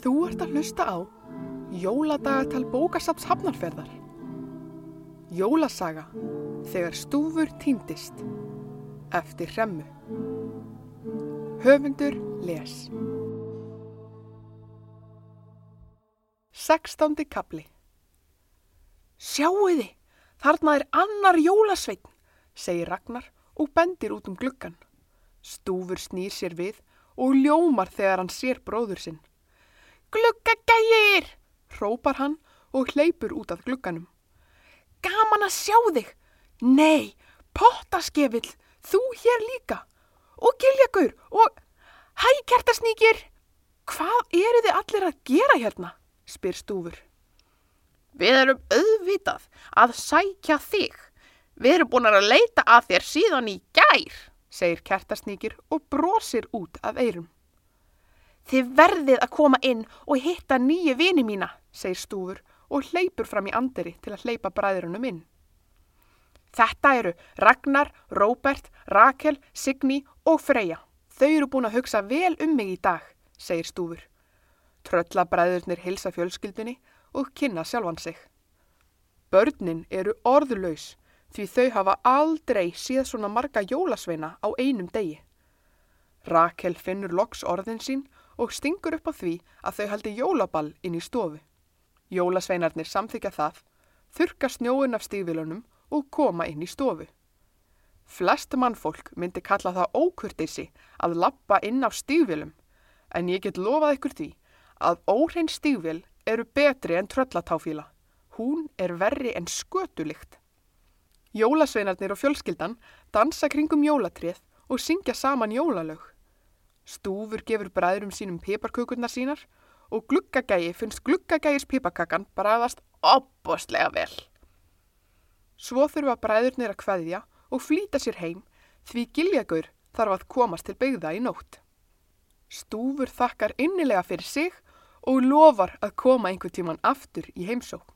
Þú ert að hlusta á Jóladagatal bókasaps hafnarferðar. Jólasaga þegar stúfur týndist eftir hremmu. Höfundur les. Sextándi kapli Sjáuði, þarna er annar jólasveitn, segir Ragnar og bendir út um gluggan. Stúfur snýr sér við og ljómar þegar hann sér bróður sinn. Gluggagægir, hrópar hann og hleypur út af glugganum. Gaman að sjá þig. Nei, pottaskefill, þú hér líka. Og giljagur og hæ kertasnýkir. Hvað eru þið allir að gera hérna? spyr stúfur. Við erum auðvitað að sækja þig. Við erum búin að leita að þér síðan í gær, segir kertasnýkir og brosir út af eirum. Þið verðið að koma inn og hitta nýju vini mína, segir stúfur og hleypur fram í anderi til að hleypa bræðurunum inn. Þetta eru Ragnar, Róbert, Rakel, Signý og Freyja. Þau eru búin að hugsa vel um mig í dag, segir stúfur. Tröllabræðurnir hilsa fjölskyldunni og kynna sjálfan sig. Börnin eru orðlaus því þau hafa aldrei síð svona marga jólasveina á einum degi. Rakel finnur loks orðin sín og stingur upp á því að þau haldi jólaball inn í stofu. Jólasveinarnir samþykja það, þurka snjóun af stíðvilunum og koma inn í stofu. Flest mannfólk myndi kalla það ókurtisi að lappa inn á stíðvilum, en ég get lofað ykkur því að óhrein stíðvil eru betri en tröllatáfíla. Hún er verri en skötulikt. Jólasveinarnir og fjölskyldan dansa kringum jólatrið og syngja saman jólalög. Stúfur gefur bræðurum sínum piparkökurnar sínar og gluggagægi finnst gluggagægis piparkakan bræðast opboslega vel. Svo þurfa bræðurnir að kveðja og flýta sér heim því giljagur þarf að komast til beigða í nótt. Stúfur þakkar innilega fyrir sig og lofar að koma einhver tíman aftur í heimsók.